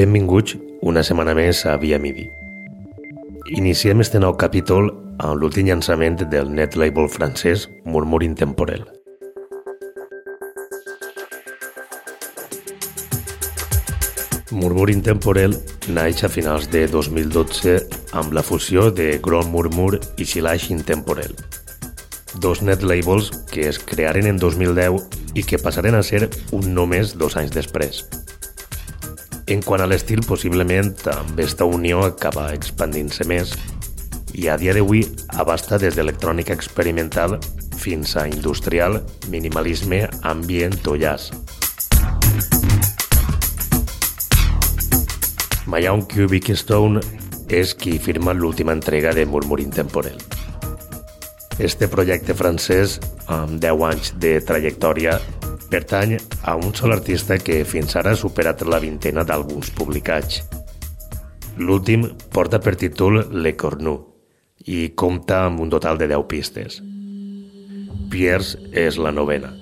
Benvinguts una setmana més a Via Midi. Iniciem este nou capítol amb l'últim llançament del net label francès Murmur Intemporel. Murmur Intemporel naix a finals de 2012 amb la fusió de Grand Murmur i Silage Intemporel, dos net labels que es crearen en 2010 i que passaren a ser un només dos anys després. En quant a l'estil, possiblement aquesta unió acaba expandint-se més i a dia d'avui abasta des d'electrònica experimental fins a industrial, minimalisme, ambient o jazz. Mayown Cubic Stone és qui firma l'última entrega de Murmur Intemporel. Este projecte francès, amb 10 anys de trajectòria, pertany a un sol artista que fins ara ha superat la vintena d'àlbums publicats. L'últim porta per títol Le Cornu i compta amb un total de 10 pistes. Pierce és la novena.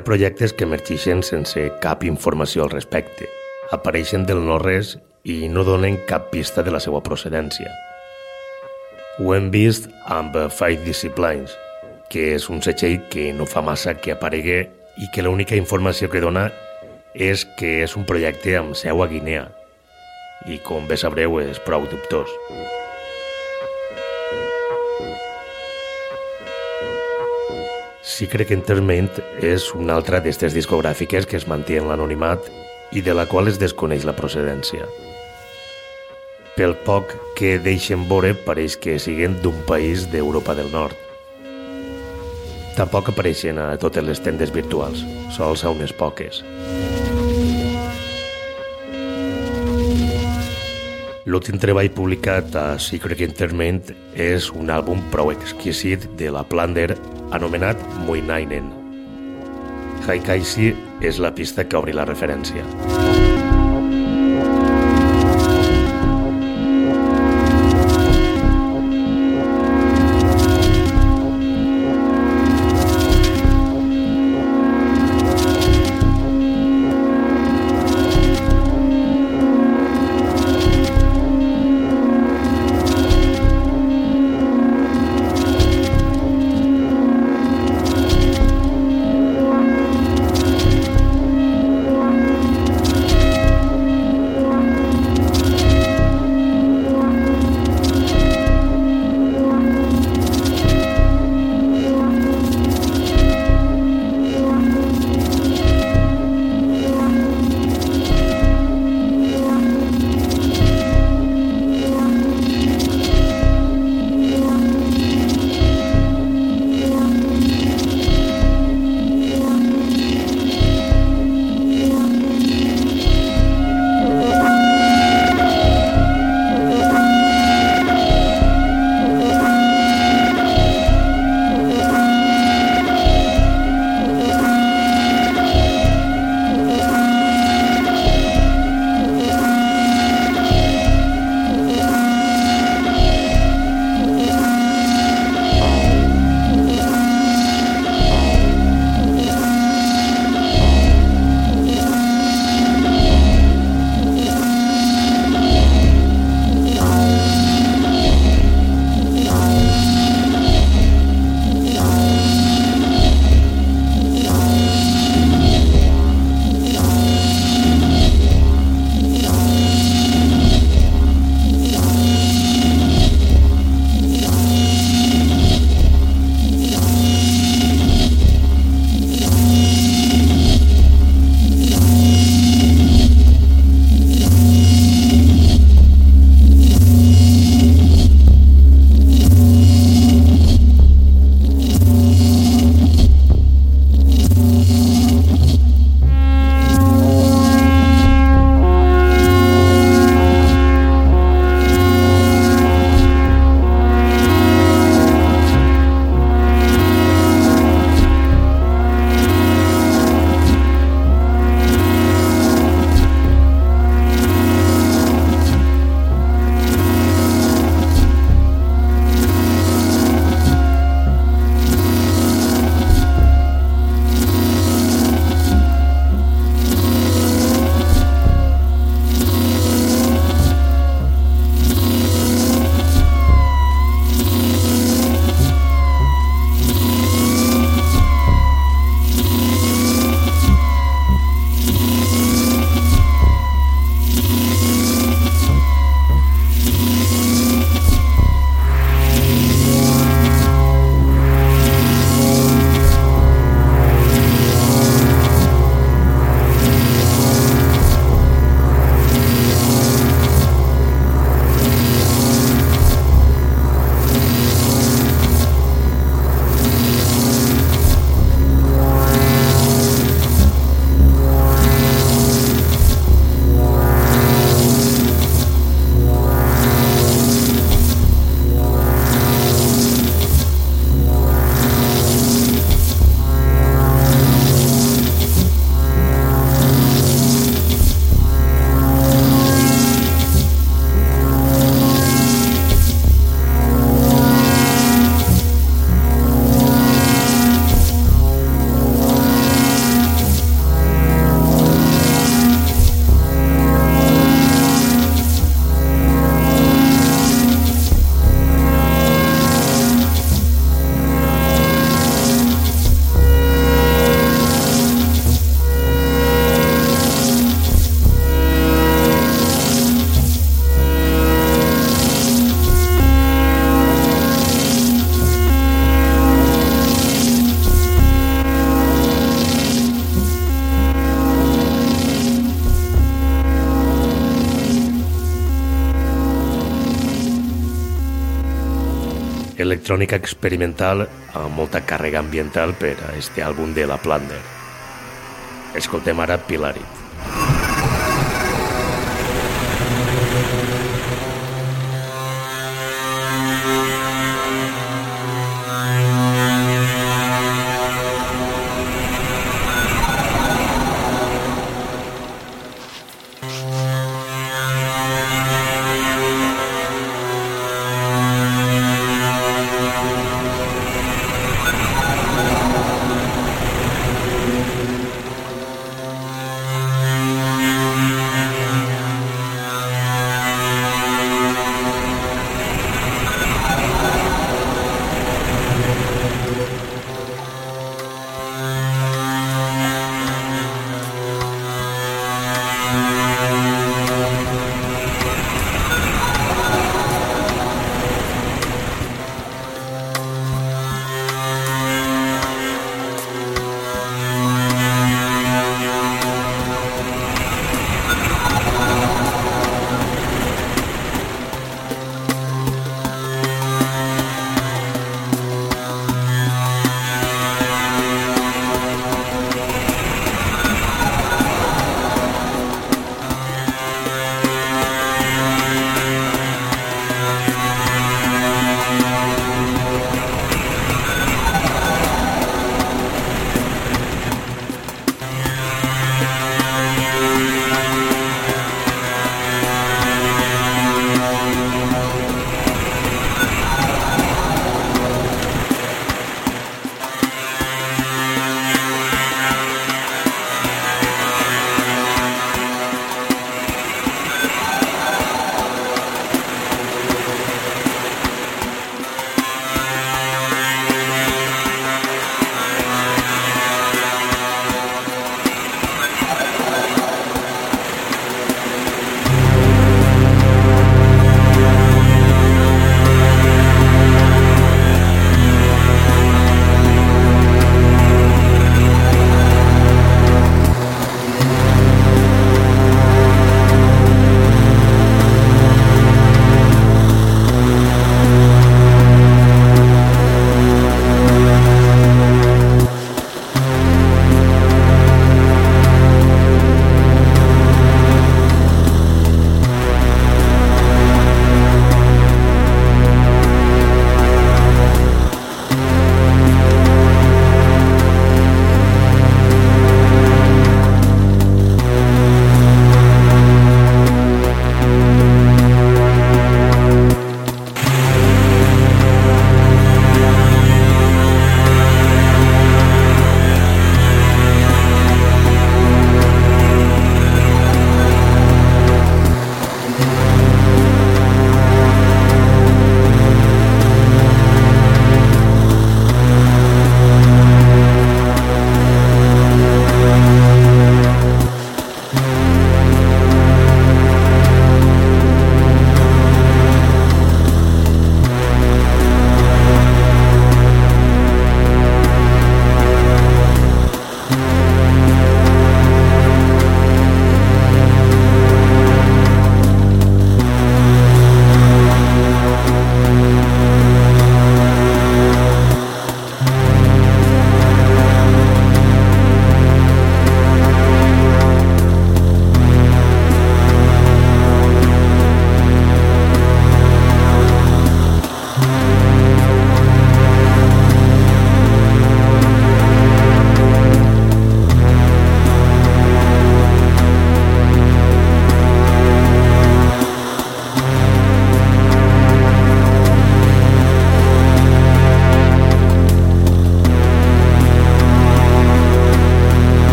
Ha projectes que emergeixen sense cap informació al respecte, apareixen del no-res i no donen cap pista de la seva procedència. Ho hem vist amb Five Disciplines, que és un setxell que no fa massa que aparegue i que l'única informació que dona és que és un projecte amb seu a Guinea i, com bé sabreu, és prou dubtós. Secret Entertainment és una altra d'aquestes discogràfiques que es manté en l'anonimat i de la qual es desconeix la procedència. Pel poc que deixen veure pareix que siguen d'un país d'Europa del Nord. Tampoc apareixen a totes les tendes virtuals, sols a unes poques. L'últim treball publicat a Secret Entertainment és un àlbum prou exquisit de la Plunder anomenat Muinainen. Haikaisi és la pista que obri la referència. Electrònica experimental amb molta càrrega ambiental per a este àlbum de la Plunder. Escoltem ara Pilarit.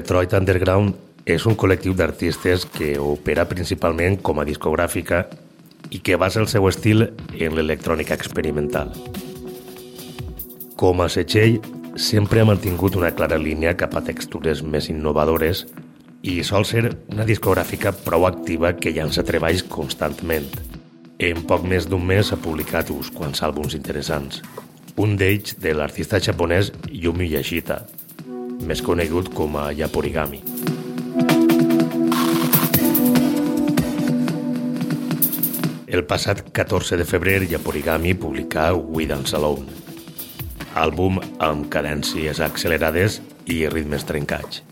Detroit Underground és un col·lectiu d'artistes que opera principalment com a discogràfica i que basa el seu estil en l'electrònica experimental. Com a Setxell, sempre ha mantingut una clara línia cap a textures més innovadores i sol ser una discogràfica prou activa que llança treballs constantment. En poc més d'un mes ha publicat uns quants àlbums interessants. Un d'ells de l'artista japonès Yumi Yashita, més conegut com a Yaporigami. El passat 14 de febrer Yaporigami publicà We Dance Alone, àlbum amb cadències accelerades i ritmes trencats.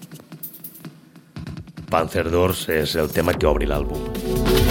Panzer Doors és el tema que obri l'àlbum.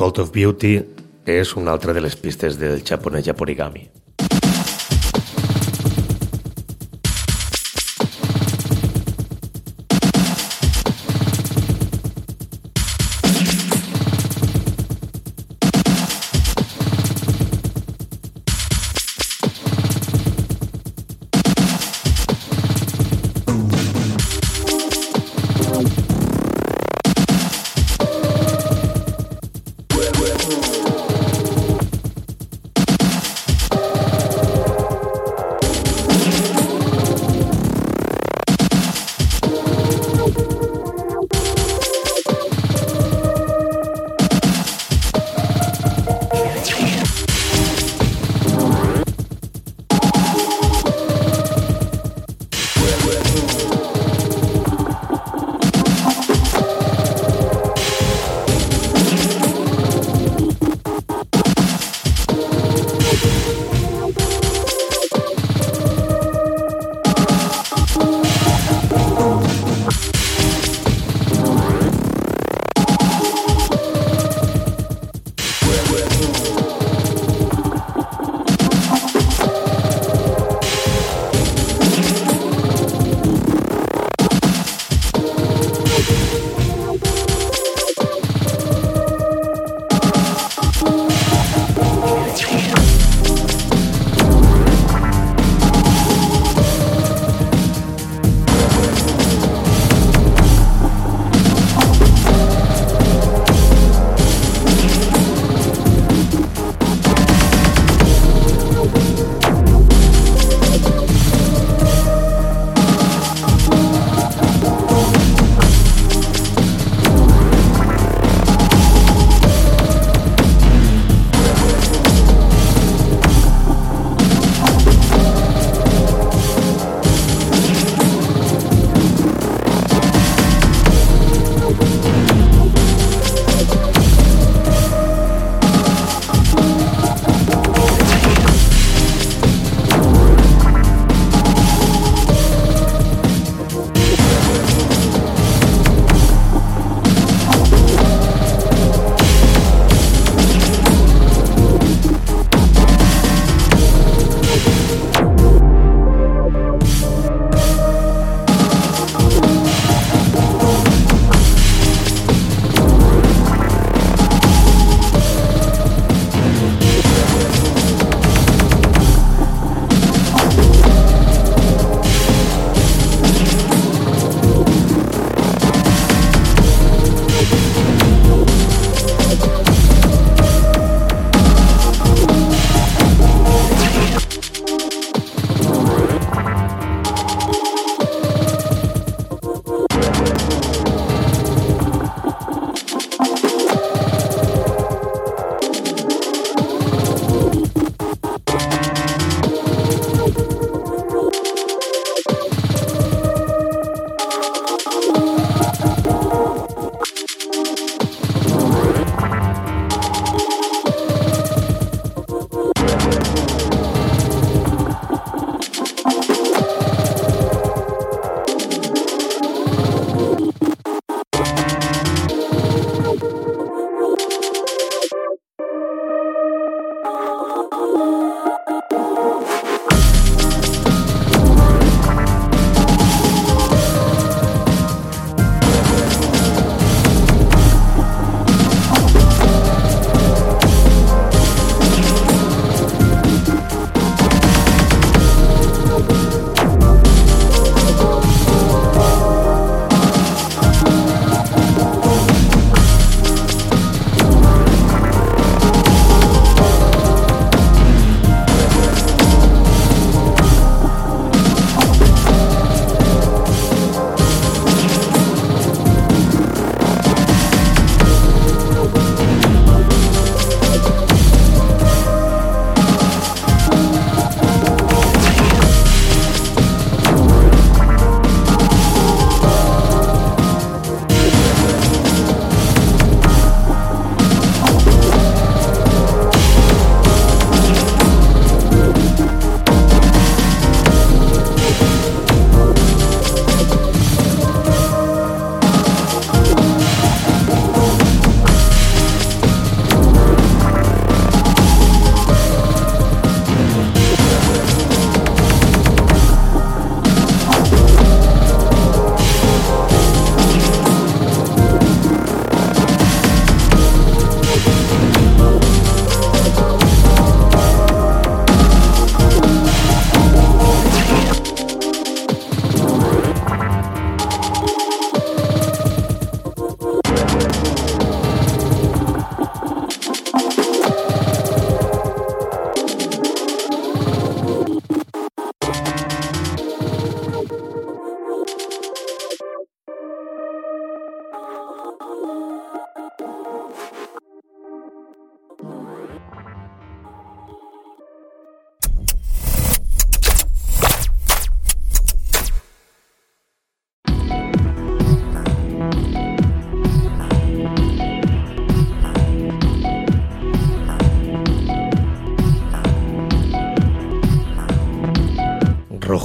Cult of Beauty és una altra de les pistes del japonès Japorigami.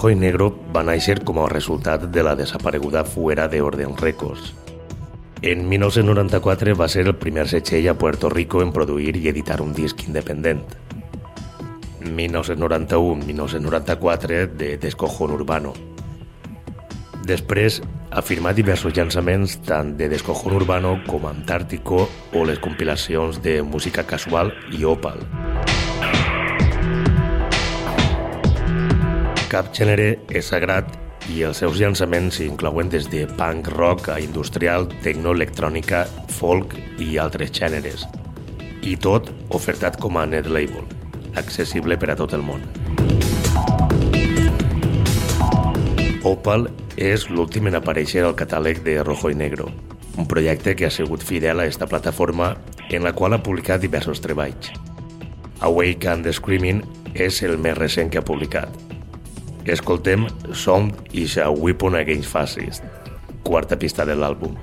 Rojo i Negro va néixer com a resultat de la desapareguda fuera de Orden Records. En 1994 va ser el primer setxell a Puerto Rico en produir i editar un disc independent. 1991-1994 de Descojon Urbano. Després ha firmat diversos llançaments tant de Descojon Urbano com Antàrtico o les compilacions de música casual i Opal. Cap gènere és sagrat i els seus llançaments inclouen des de punk rock a industrial, tecnoelectrònica, folk i altres gèneres. I tot ofertat com a net label accessible per a tot el món. Opal és l'últim en aparèixer al catàleg de Rojo i Negro, un projecte que ha sigut fidel a esta plataforma en la qual ha publicat diversos treballs. Awake and the Screaming és el més recent que ha publicat. Escoltem Sound is a Weapon Against Fascist, quarta pista de l'àlbum.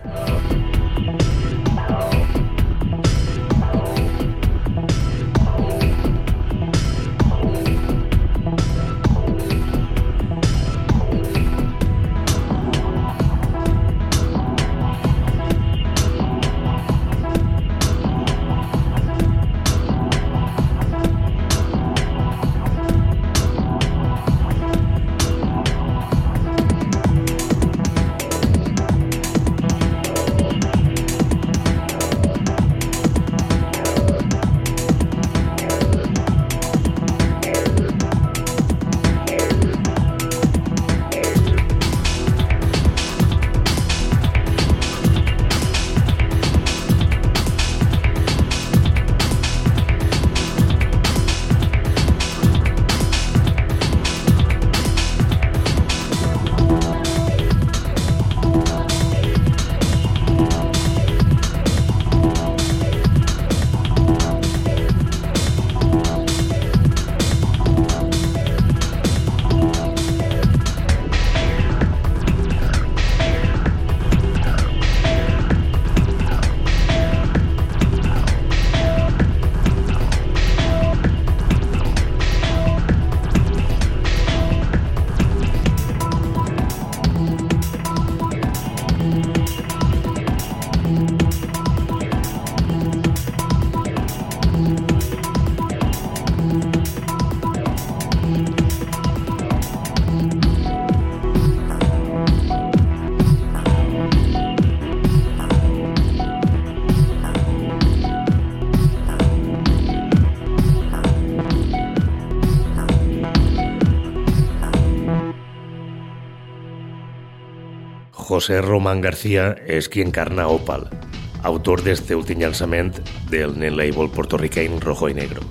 José Román García és qui encarna Opal, autor d'este últim llançament del net label portorriqueny Rojo i Negro.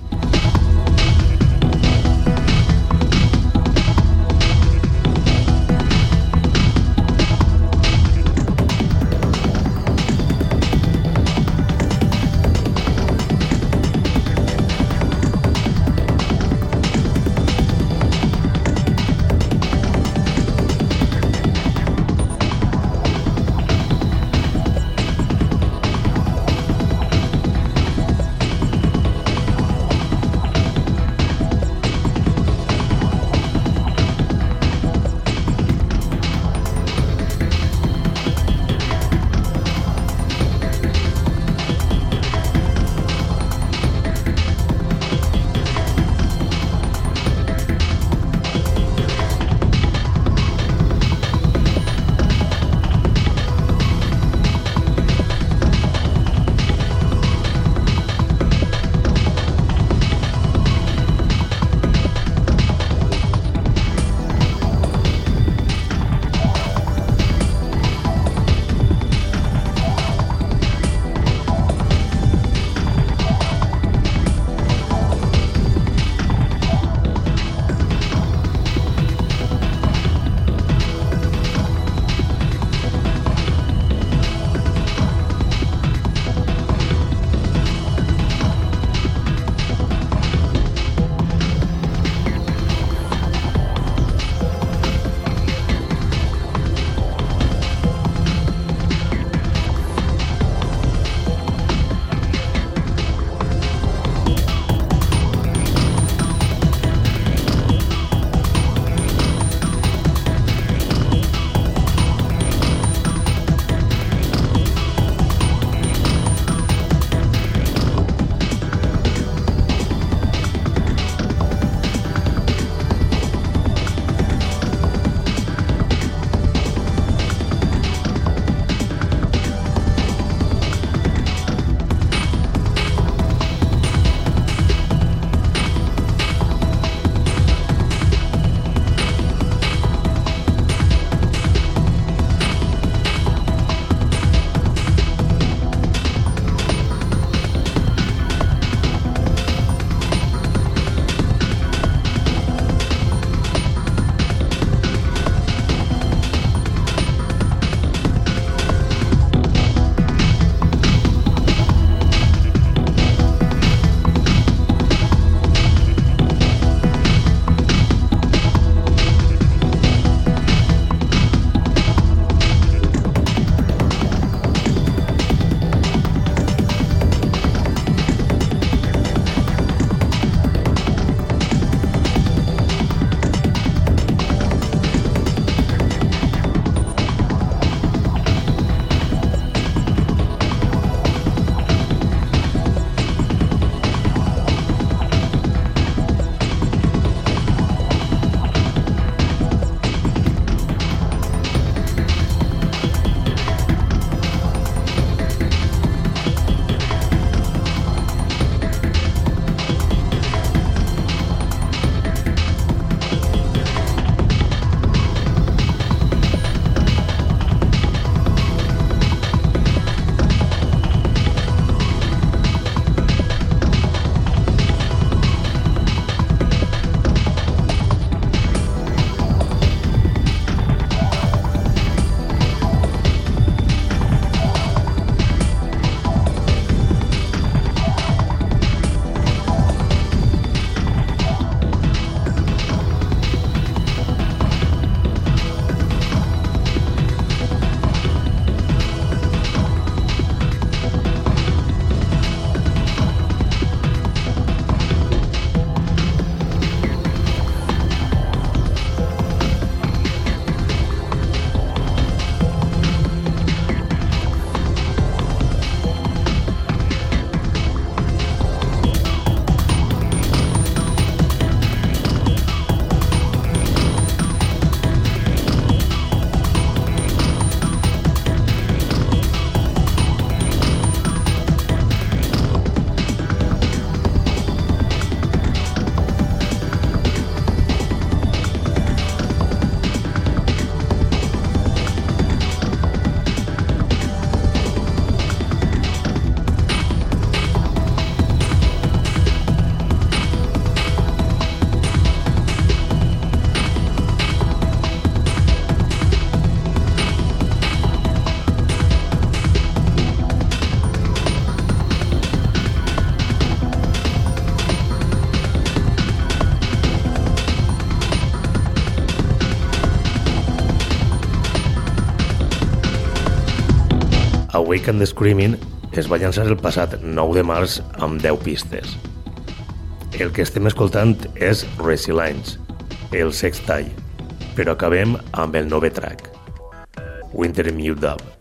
Awaken the Screaming es va llançar el passat 9 de març amb 10 pistes. El que estem escoltant és Resilience, el sextall, però acabem amb el nove track, Winter Mute Up.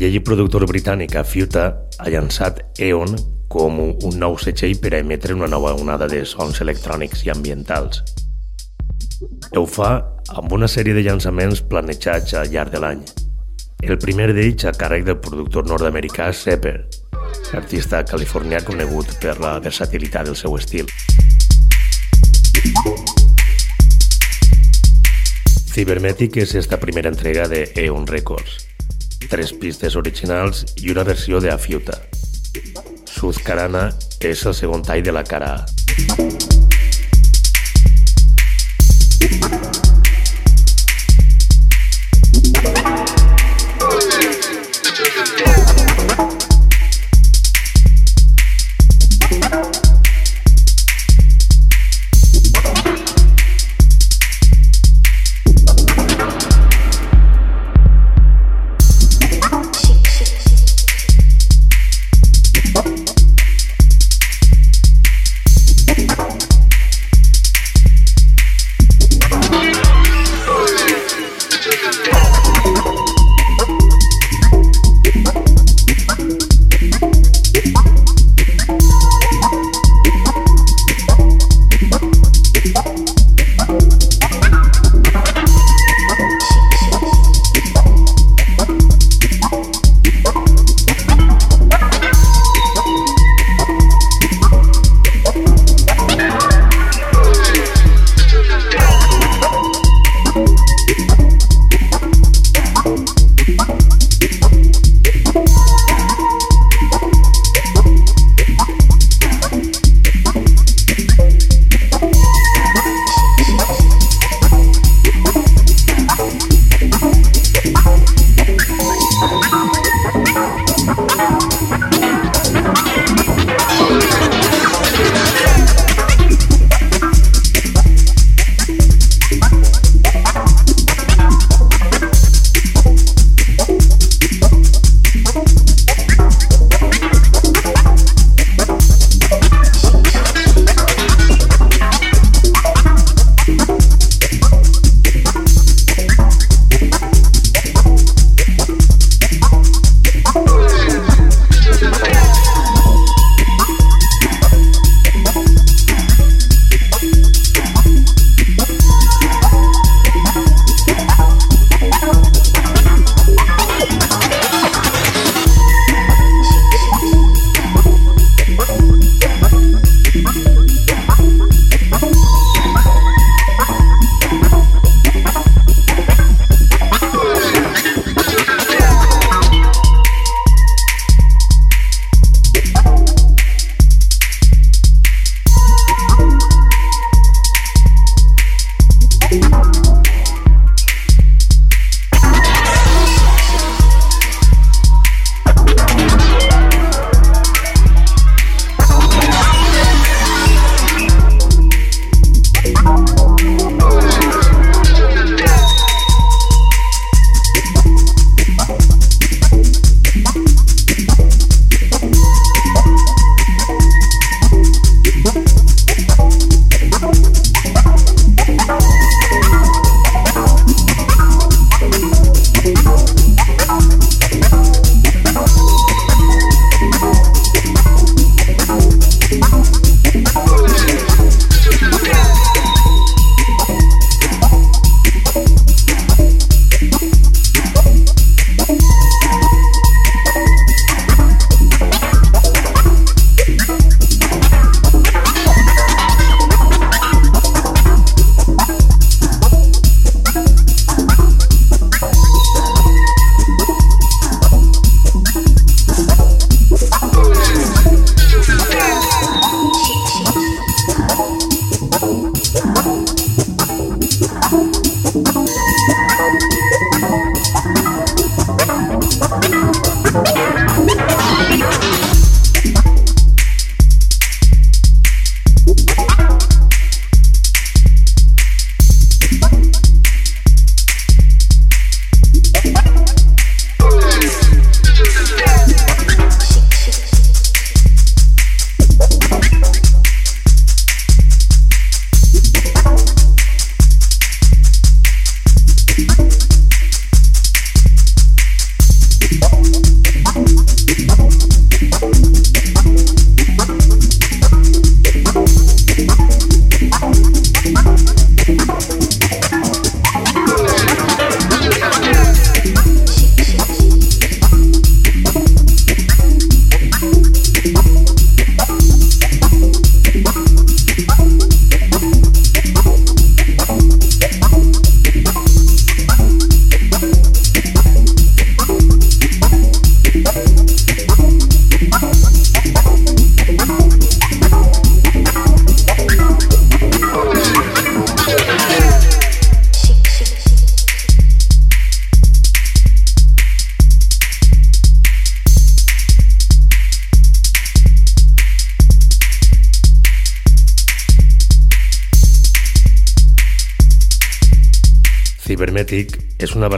DJ i productor britànic Afiuta ha llançat Eon com un nou setxell per a emetre una nova onada de sons electrònics i ambientals. Ho fa amb una sèrie de llançaments planejats al llarg de l'any. El primer d'ells a càrrec del productor nord-americà Sepper, artista californià conegut per la versatilitat del seu estil. Cybermetic és esta primera entrega de Eon Records, tres pistes originals i una versió de Afiuta. Sud Carana és el segon tall de la cara A.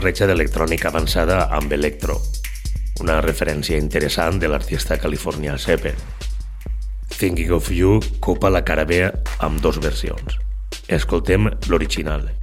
barreja d'electrònica avançada amb electro, una referència interessant de l'artista californià Seppen. Thinking of You copa la cara B amb dos versions. Escoltem l'original.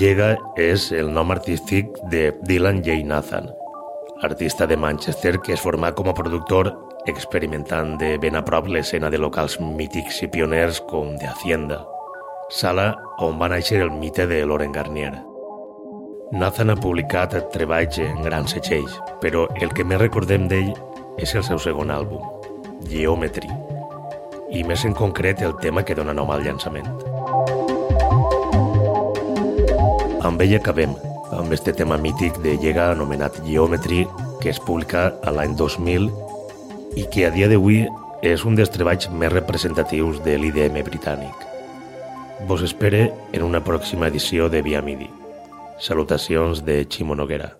Llega és el nom artístic de Dylan J. Nathan, artista de Manchester que es formà com a productor experimentant de ben a prop l'escena de locals mítics i pioners com de Hacienda, sala on va néixer el mite de Loren Garnier. Nathan ha publicat treballs en grans setxells, però el que més recordem d'ell és el seu segon àlbum, Geometry, i més en concret el tema que dona nom al llançament. Amb ell acabem, amb este tema mític de Llega anomenat Geometry, que es publica a l'any 2000 i que a dia d'avui és un dels treballs més representatius de l'IDM britànic. Vos espere en una pròxima edició de Via Midi. Salutacions de Ximo Noguera.